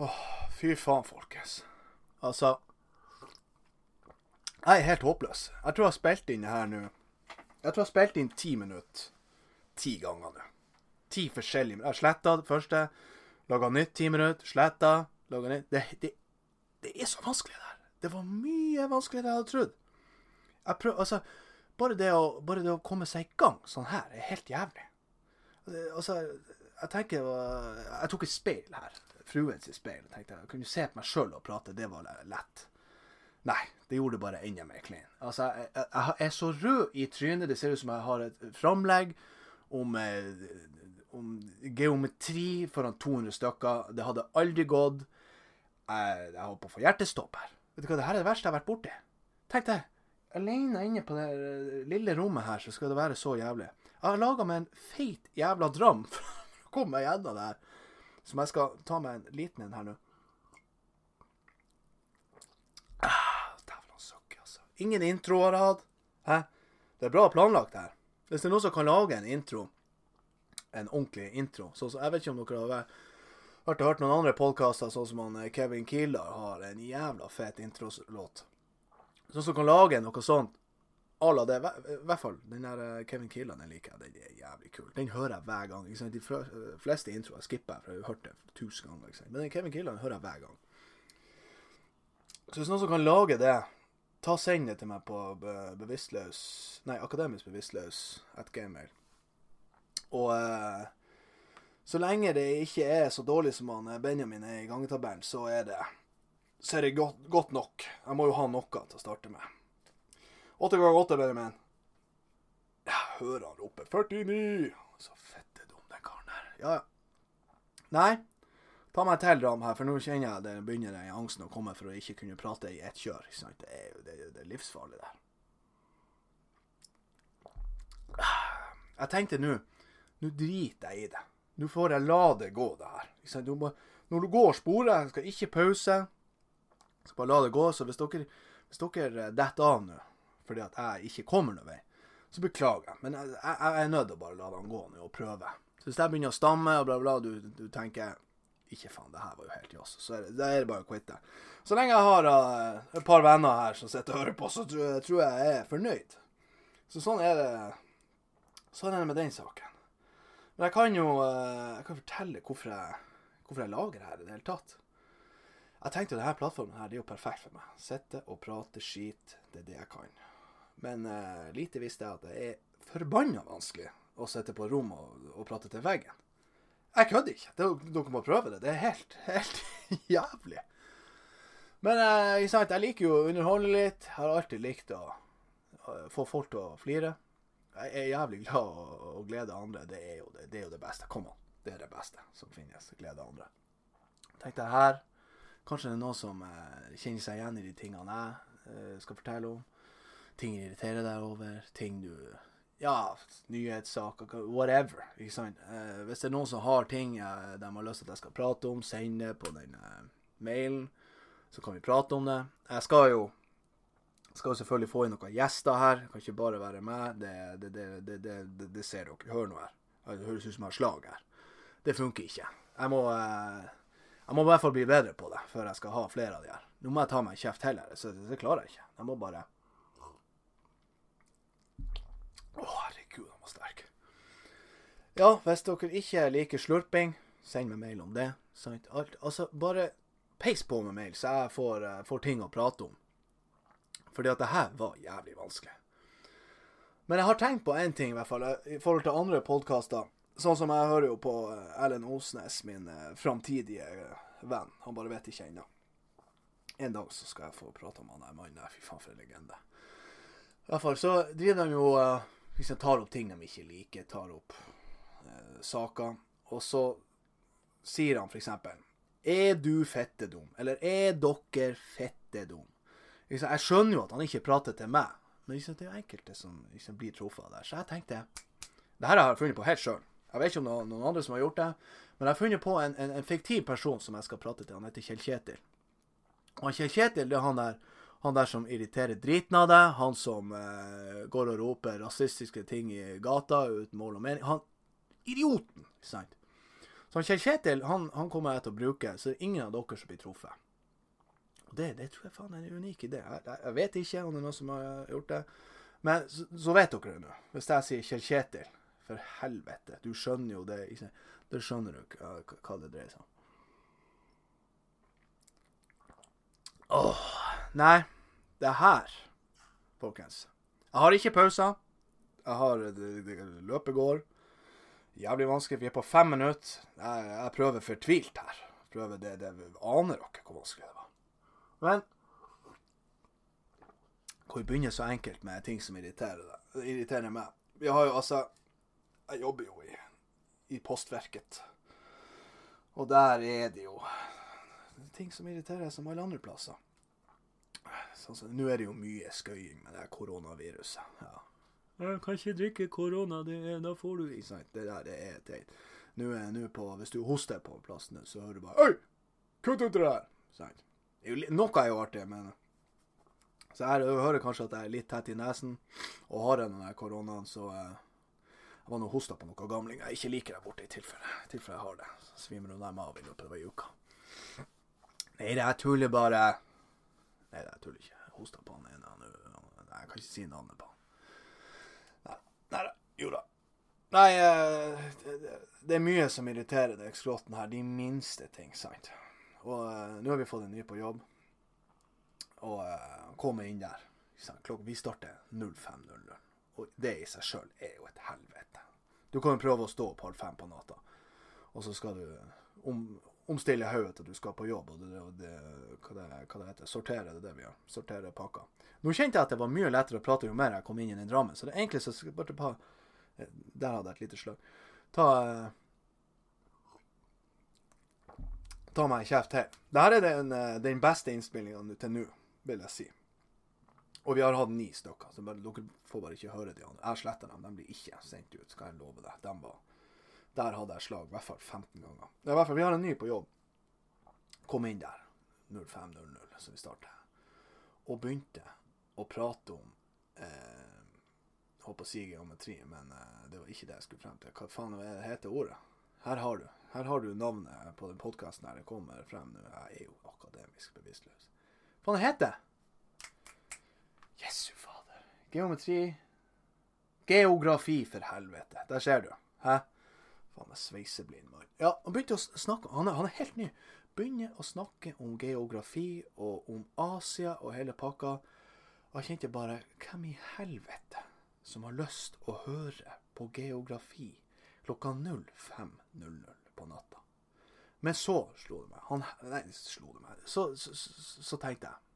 Åh, fy faen, folkens. Altså Jeg er helt håpløs. Jeg tror jeg har spilt inn her nå. Jeg tror jeg har spilt inn ti minutter ti ganger nå. Ti forskjellige Jeg sletta det første, laga nytt ti minutter, sletta, laga nytt det, det, det er så vanskelig, det her. Det var mye vanskeligere enn jeg hadde trodd. Jeg prøv, altså, bare det, å, bare det å komme seg i gang sånn her, er helt jævlig. Altså, jeg tenker Jeg tok et speil her. Fruens speil. Jeg tenkte jeg kunne se på meg sjøl og prate. Det var lett. Nei, det gjorde det bare enda mer klein. Altså, jeg, jeg, jeg er så rød i trynet. Det ser ut som jeg har et framlegg om, om geometri foran 200 stykker. Det hadde aldri gått. Jeg, jeg holdt på å få hjertestopp her. Vet du hva, det her er det verste jeg har vært borti. Tenk deg, alene inne på det lille rommet her, så skal det være så jævlig. Jeg har laga meg en feit jævla dram for å komme meg gjennom det her. Som jeg skal ta meg en liten en her nå. Ah, Dæven altså. Ingen intro har jeg hatt. Hæ? Det er bra planlagt her. Hvis det er noen som kan lage en intro, en ordentlig intro så, så Jeg vet ikke om dere har vært, hørt, hørt noen andre podkaster, sånn som han, Kevin Kildahl har en jævla fet introlåt. Sånn som kan lage noe sånt à la det. I hvert fall den der Kevin Kildahl, den liker jeg. Den er jævlig kul. Den hører jeg hver gang. Sant? De fleste introer skipper jeg, for jeg har hørt det tusen ganger. Sant? Men den Kevin Kildahl hører jeg hver gang. Så hvis noen som kan lage det, ta send det til meg på bevisstløs Nei, akademisk bevisstløs at gmail. Og eh, så lenge det ikke er så dårlig som han Benjamin er i gangetabellen, så er det så er det godt, godt nok. Jeg må jo ha noe til å starte med. Åtte ganger åtte, Benjamin. Jeg hører han rope 49. Så fette dum, den karen der. Ja, ja. Nei, ta meg til ram her, for nå kjenner jeg det begynner den angsten å komme for å ikke kunne prate i ett kjør. Ikke sant? Det er jo det, det er livsfarlig, der. Jeg tenkte nå Nå driter jeg i det. Nå får jeg la det gå, det her. Ikke sant? Du må, når du går sporet, skal ikke pause. Skal bare la det gå. Så hvis dere, hvis dere detter av nå fordi at jeg ikke kommer noen vei, så beklager jeg. Men jeg, jeg, jeg er nødt til å bare la den gå nå og prøve. Så hvis jeg begynner å stamme og bla, bla, du, du tenker ikke faen, det her var jo helt joss, så er det, det bare å quitte. Så lenge jeg har uh, et par venner her som sitter og hører på, så tror tror jeg jeg er fornøyd. Så sånn er det Sånn er det med den saken. Men jeg kan jo uh, jeg kan fortelle hvorfor jeg, hvorfor jeg lager her i det hele tatt. Jeg tenkte jo denne plattformen her, det er jo perfekt for meg. Sitte og prate skit, det er det jeg kan. Men uh, lite visste jeg at det er forbanna vanskelig å sitte på rom og, og prate til veggen. Jeg kødder ikke. Det, dere må prøve det. Det er helt, helt jævlig. Men uh, jeg liker jo å underholde litt. Jeg har alltid likt å uh, få folk til å flire. Jeg er jævlig glad å glede andre. Det er, det, det er jo det beste. Kom an. Det er det beste som finnes. Glede andre. Tenkte jeg her Kanskje det er noen som uh, kjenner seg igjen i de tingene jeg skal fortelle om ting irriterer deg over, ting du Ja, nyhetssaker, whatever. ikke sant? Eh, hvis det er noen som har ting eh, de har lyst til at jeg skal prate om, send det på den eh, mailen, så kan vi prate om det. Jeg skal jo skal selvfølgelig få inn noen gjester her. Jeg kan ikke bare være meg. Det, det, det, det ser dere. Hør nå her. Det høres ut som jeg har slag her. Det funker ikke. Jeg må, eh, jeg må i hvert fall bli bedre på det før jeg skal ha flere av de her. Nå må jeg ta meg en kjeft heller. Så det klarer jeg ikke. Jeg må bare å, herregud, han var sterk. Ja, hvis dere ikke liker slurping, send meg mail om det. Sant? Alt, altså, bare peis på med mail, så jeg får, uh, får, ting å prate om. Fordi at det her var jævlig vanskelig. Men jeg har tenkt på én ting, i hvert fall, i forhold til andre podkaster. Sånn som jeg hører jo på eh, Erlend Osnes, min framtidige venn. Han bare vet ikke ennå. En dag så skal jeg få prate om han der mannen. Fy faen, for en legende. I hvert fall så driver de jo uh, liksom tar opp ting de ikke liker, tar opp eh, saker. Og så sier han f.eks.: Er du fettedum? Eller er dere fettedum? Jeg skjønner jo at han ikke prater til meg, men liksom, det er jo enkelte som liksom blir truffet det. Så jeg tenkte Det her har jeg funnet på helt sjøl. Jeg vet ikke om noen, noen, andre som har gjort det, men jeg har funnet på en, en, en fiktiv person som jeg skal prate til. Han heter Kjell Kjetil. Og Kjell Kjetil det er han der han der som irriterer driten av deg. Han som eh, går og roper rasistiske ting i gata uten mål og mening. Han idioten, ikke sant. Så Kjell Kjetil han, han kommer jeg til å bruke, så det er ingen av dere som blir truffet. Og det, det tror jeg faen er en unik idé. Jeg, jeg, vet ikke om det er noen som har gjort det. Men så, så vet dere det nå. Hvis jeg sier Kjell Kjetil, for helvete, du skjønner jo det. Ikke? Det skjønner du hva det dreier seg om. Åh, nei. Det her, folkens. Jeg har ikke pauser. Jeg har det, Løpet går. Jævlig vanskelig. Vi er på fem minutter. Jeg, jeg prøver fortvilt her. Prøver det, det Aner dere hvor vanskelig det var? Men hvor begynner så enkelt med ting som irriterer, deg, irriterer meg. Vi har jo altså Jeg jobber jo i, i Postverket. Og der er det jo ting som irriterer som alle andre plasser. Sånn så, Nå er det jo mye skøying med det koronaviruset. Ja. Jeg kan ikke drikke korona, da får du ikke sant? Det der det er teit. Nå er nå på Hvis du hoster på plassen, så hører du bare Oi! Kutt ut det der! Sant? Noe er jo artig, men Så jeg hører kanskje at jeg er litt tett i nesen og har denne koronaen, så eh, jeg var nå hosta på noen gamlinger jeg ikke liker der borte, i tilfelle, i tilfelle jeg har det. Så svimer hun dem av i løpet av ei uke. Nei, det er tuller bare. Nei, er tuller ikke. Jeg hosta på han ene. Jeg kan ikke si navnet på han. Nei, nei da. Jo da. Nei, det, det er mye som irriterer deg, skrotten her. De minste ting, sant. Og uh, nå har vi fått en ny på jobb. Og uh, kommer inn der. Klokka, vi starter 05.00. Og det i seg sjøl er jo et helvete. Du kan jo prøve å stå opp halv fem på natta, og så skal du om, omstille hodet til du skal på jobb. og det, det, hva, det, hva det heter, Sortere, det det vi gjør. Sortere pakker. Nå kjente jeg at det var mye lettere å prate jo mer jeg kom inn i den Drammen. Så det egentlig så skal bare ta eh, Der hadde jeg et lite slag. Ta ta meg en kjeft her. Dette er den, eh, den beste innspillinga til nå, vil jeg si. Og vi har hatt ni stykker, så bare, dere får bare ikke høre de andre. Jeg sletter dem, de blir ikke sendt ut, skal jeg love deg. De var, der hadde jeg slag i hvert fall 15 ganger. I hvert fall, Vi har en ny på jobb. Kom inn der 05.00, så vi starter. Og begynte å prate om eh, Håper å si geometri, men eh, det var ikke det jeg skulle frem til. Hva faen er det heter ordet? Her har du. Her har du navnet på den podkasten her det kommer frem nå. Jeg er jo akademisk bevisstløs. Hva faen heter det? Jesu fader. Geometri Geografi, for helvete. Der ser du. Hæ? Faen, jeg sveiseblind mann. Ja, han begynte å snakke han er, han er helt ny. Begynner å snakke om geografi og om Asia og hele pakka. Og jeg kjente bare Hvem i helvete som har lyst å høre på geografi klokka 05.00? på natta. Men så slo det meg. Han, nei, slo det meg. Så, så, så, så tenkte jeg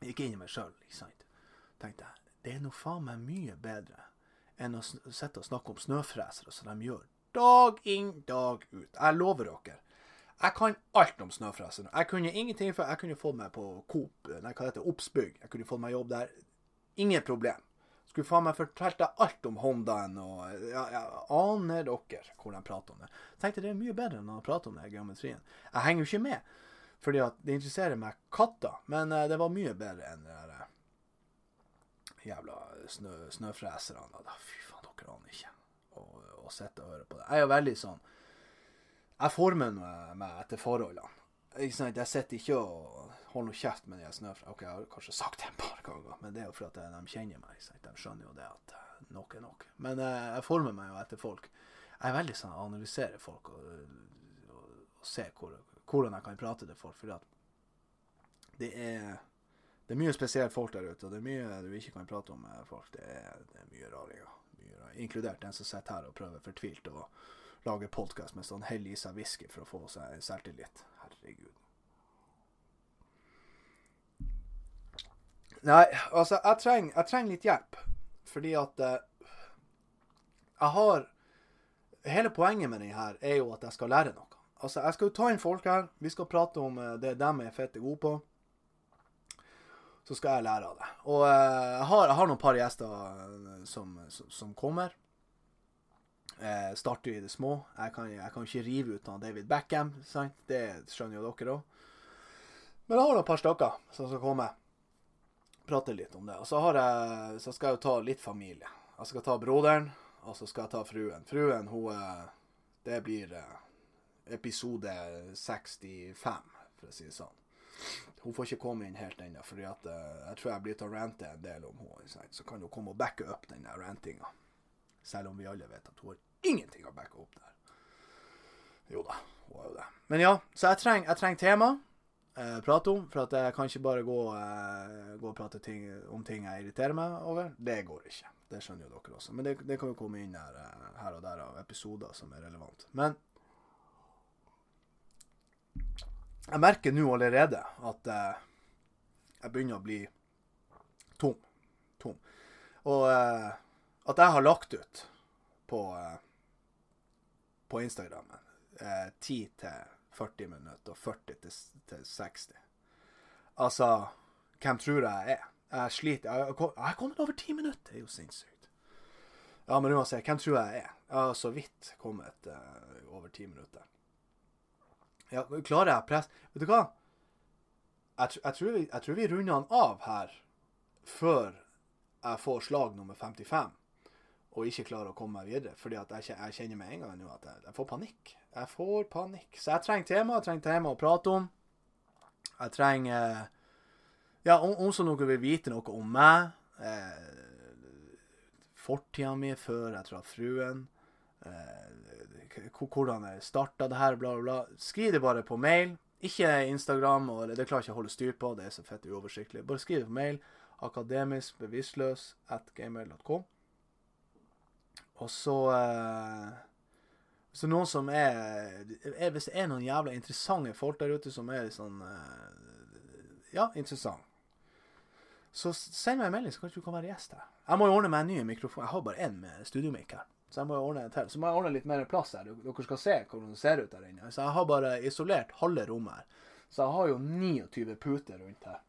Jeg gikk inn i meg sjøl, ikke sant. Tenkte jeg, Det er nå faen meg mye bedre enn å sitte og snakke om snøfresere som de gjør dag inn, dag ut. Jeg lover dere. Jeg kan alt om snøfresere. Jeg kunne ingenting før. Jeg kunne fått meg på Coop, nei, hva heter Obsbygg. Jeg kunne fått meg jobb der. Ingen problem. Skulle faen meg fortalt deg alt om Hondaen og ja, ja, Aner dere hvor de prater om det? Tenkte det er mye bedre enn å prate om det i geometrien. Jeg henger jo ikke med, fordi at det interesserer meg katter. Men uh, det var mye bedre enn det der uh, jævla snø, snøfreserne. Fy faen, dere aner ikke å sitte og høre på det. Jeg er jo veldig sånn Jeg former meg etter forholdene. Ikke sant? Jeg sitter ikke og holder noe kjeft med de snøfra. Ok, jeg har kanskje sagt det en par ganger, men det er jo fordi de kjenner meg. Sant? De skjønner jo det at nok er nok. Men eh, jeg former meg jo etter folk. Jeg er veldig sånn analyserer analysere folk og, og, og ser hvor, hvordan jeg kan prate til folk. Fordi at det er, det er mye spesielt folk der ute, og det er mye du ikke kan prate om med folk. Det er, det er mye raringer. Inkludert den som sitter her og prøver fortvilt å lage podkast mens han heller i seg whisky for å få seg selvtillit. Herregud. Nei, altså, jeg trenger, jeg litt hjelp. Fordi at uh, jeg har Hele poenget med den her er jo at jeg skal lære noe. Altså, jeg skal jo ta inn folk her. Vi skal prate om uh, det de er fette gode på. Så skal jeg lære av det. Og uh, jeg, har, jeg, har, noen par gjester som, som, som kommer. Eh, starter i det små. Jeg kan, jeg kan ikke rive ut av David Beckham, sant? det skjønner jo dere òg. Men jeg har et par stykker som skal komme. Prate litt om det. Og så, jeg, så, skal jeg jo ta litt familie. Jeg skal ta broderen, og så skal jeg ta fruen. Fruen, hun Det blir episode 65, for å si det sånn. Hun får ikke komme inn helt ennå, for jeg tror jeg blir til å rante en del om henne. Så kan hun komme og backe opp den rantinga. Selv om vi alle vet at hun har ingenting å backe opp der. Jo da, hun har jo det. Men ja, så jeg trenger, treng tema eh, prate om. For at jeg kan ikke bare gå, eh, gå og prate ting, om ting jeg irriterer meg over. Det går ikke. Det skjønner jo dere også. Men det, det kan jo komme inn her, her, og der av episoder som er relevant. Jeg merker nå allerede at eh, jeg begynner å bli tom. Tom. Og eh, at jeg har lagt ut på, eh, på Instagrammen 10 til 40 minutter og 40 til, til 60. Altså, hvem tror jeg er? Jeg sliter. Jeg har kommet over 10 minutter. Det er jo sinnssykt. Ja, men uansett, hvem tror jeg er? Jeg har så vidt kommet uh, over 10 minutter. Ja, klarer jeg press Vet du hva? Jeg, jeg, tror vi, vi runder han av her før jeg får slag nummer 55 og ikke klarer å komme meg videre. Fordi jeg, jeg kjenner med en gang nå at jeg, får panikk. Jeg får panikk. Så jeg trenger tema. Jeg trenger tema å prate om. Jeg trenger Ja, om, om så noen vil vite noe om meg. Eh, Fortida mi før jeg traff fruen. Eh, hvordan jeg starta det her, bla, bla, bla. Skriv det bare på mail. Ikke Instagram, og det klarer ikke å holde styr på. Det er så fett uoversiktlig. Bare skriv det på mail. Akademiskbevisstløs at gmail.com. Og så eh, Så noen som er, er, Hvis det er noen jævla interessante folk der ute som er sånn eh, Ja, interessant. Så send meg en melding, så kanskje du kan være gjest her. Jeg må jo ordne meg en ny mikrofon. Jeg har bare én med studiomikk her. Så jeg må jo ordne det til. Så må jeg ordne litt mer plass her. Dere skal se hvordan det ser ut der inne. Så jeg har bare isolert halve rommet her. Så jeg har jo 29 puter rundt her.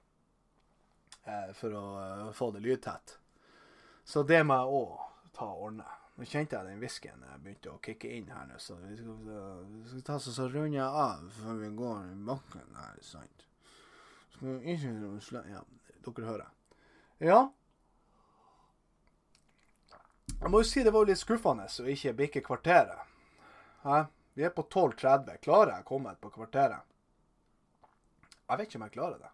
Eh, for å uh, få det lydtett. Så det må jeg òg ta og ordne. Nå kjente jeg den whiskyen begynte å kicke inn her nå, så vi skal, vi skal ta oss og runde av før vi går i bakken her, sant? Skal vi ikke Ja, dere hører. Ja. Jeg må jo si det var litt skuffende å ikke bikke kvarteret. Hæ? Vi er på 12.30. Klarer jeg å komme på kvarteret? Jeg vet ikke om jeg klarer det.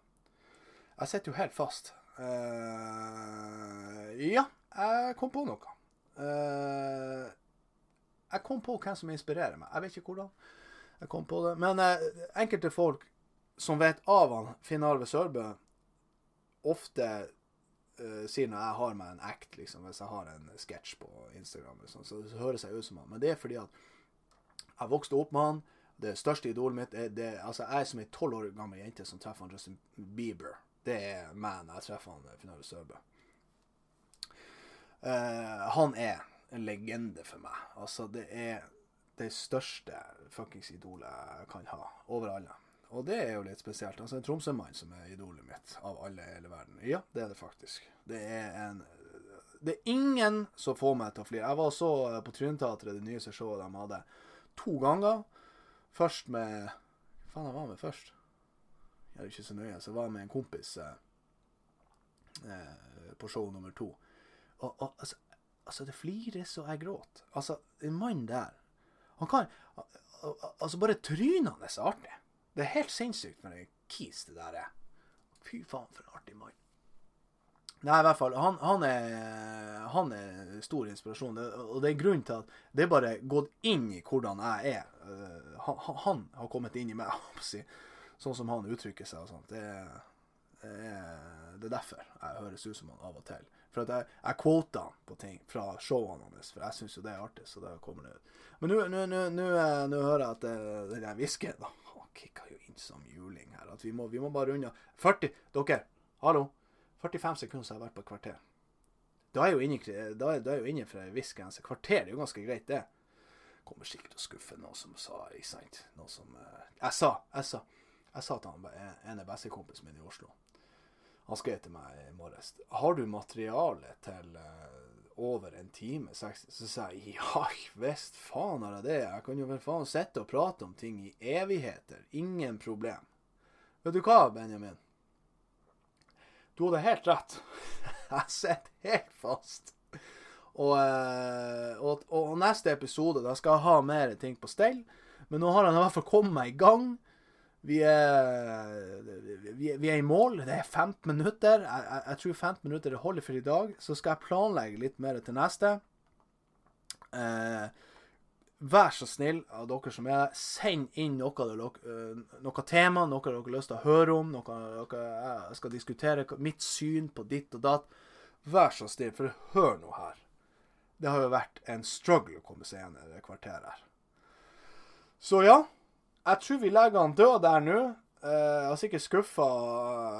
Jeg sitter jo helt fast. Uh, ja, jeg kom på noe. Uh, jeg kom på hvem som inspirerer meg. Jeg vet ikke hvordan. Jeg kom på det. Men uh, enkelte folk som vet av han Finn Arve Sørbø, ofte uh, sier når jeg har med en act, liksom, hvis jeg har en sketsj på Instagram, sånn, så, så høres jeg ut som han. Men det er fordi at jeg vokste opp med han. Det største idolet mitt er det, altså Jeg er som ei tolv år gammel jente som treffer han Justin Bieber. Det er meg jeg treffer han Finale Sørbø. Uh, han er en legende for meg. Altså, det er det største fuckings idolet jeg kan ha. Over alle. Og det er jo litt spesielt. Altså, en Tromsø-mann som er idolet mitt av alle i hele verden. Ja, det er det faktisk. Det er en Det er ingen som får meg til å flire. Jeg var så på Trynteatret, det nye showet de hadde, to ganger. Først med Hva faen jeg var med først? Jeg er ikke så nøye. Så var jeg med en kompis eh, eh på show nummer to. Og, og altså, altså, det flires, og jeg gråter. Altså, en mann der Han kan Altså, bare trynet hans er artig. Det er helt sinnssykt med en kis det der er. Fy faen, for en artig mann. Nei, i hvert fall. Han, han, er, han er stor inspirasjon. Det, og det er grunnen til at det er bare gått inn i hvordan jeg er. Uh, han, han, har kommet inn i meg, sånn som han uttrykker seg og sånt. Det, det, er, det er derfor jeg høres ut som han av og til. For at jeg, jeg quota han på ting fra showene hans, for jeg syns jo det er artig. Så det kommer det ut. Men nå eh, hører jeg at det, eh, den der whiskyen Han kicka jo inn som juling her. At vi må, vi må bare unna 40 Dere, hallo. 45 sekunder så har jeg vært på et kvarter. Da er jo inne, da er, da er jo inne ei viss grense. Kvarter er jo ganske greit, det. Kommer sikkert til å skuffe noen som sa ikke sant? Noe som eh, Jeg sa, jeg sa. Jeg sa til han ene bestekompisen min i Oslo han skrev til meg i morges Har du materiale til uh, over en time? Så sa jeg ja visst faen har jeg det. Jeg kan jo vel faen sitte og prate om ting i evigheter. Ingen problem. Vet du hva, Benjamin? Du hadde helt rett. jeg sitter helt fast. Og, uh, og, og, neste episode da skal jeg ha mer ting på stell. Men nå har han i hvert fall kommet meg i gang. Vi er, vi, vi er i mål. Det er 15 minutter. Jeg, jeg, jeg tror 15 minutter det holder for i dag. Så skal jeg planlegge litt mer til neste. Eh, vær så snill, av dere som er send inn noe, uh, noe tema, noe dere har lyst til å høre om, noe, dere jeg skal diskutere, mitt syn på ditt og datt. Vær så snill, for hør nå her. Det har jo vært en struggle å komme seg gjennom det kvarteret her. Så ja, jeg tror vi legger han død der nå. Uh, jeg har sikkert skuffa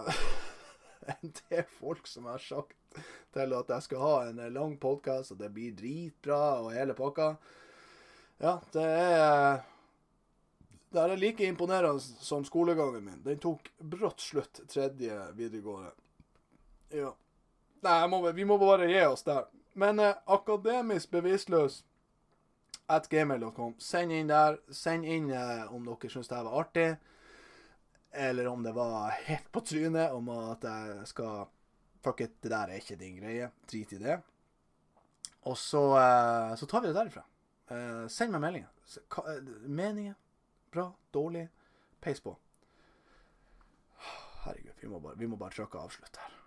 en del folk som har sagt til at jeg skal ha en lang podkast, og det blir dritbra og hele pakka. Ja, det er Det er like imponerende som skolegangen min. Den tok brått slutt tredje videregående. Ja. Nei, må, vi må bare gi oss der. Men eh, akademisk bevisstløs at gmail.com. Send inn der. Send inn eh, om dere syns det var artig. Eller om det var helt på trynet om at jeg skal Fuck it, det der er ikke din greie. Drit i det. Og så, eh, så tar vi det derifra. Eh, send meg meldinger. Eh, meninger? Bra? Dårlig? Peis på. Herregud, vi må bare, vi må bare trykke avslutt her.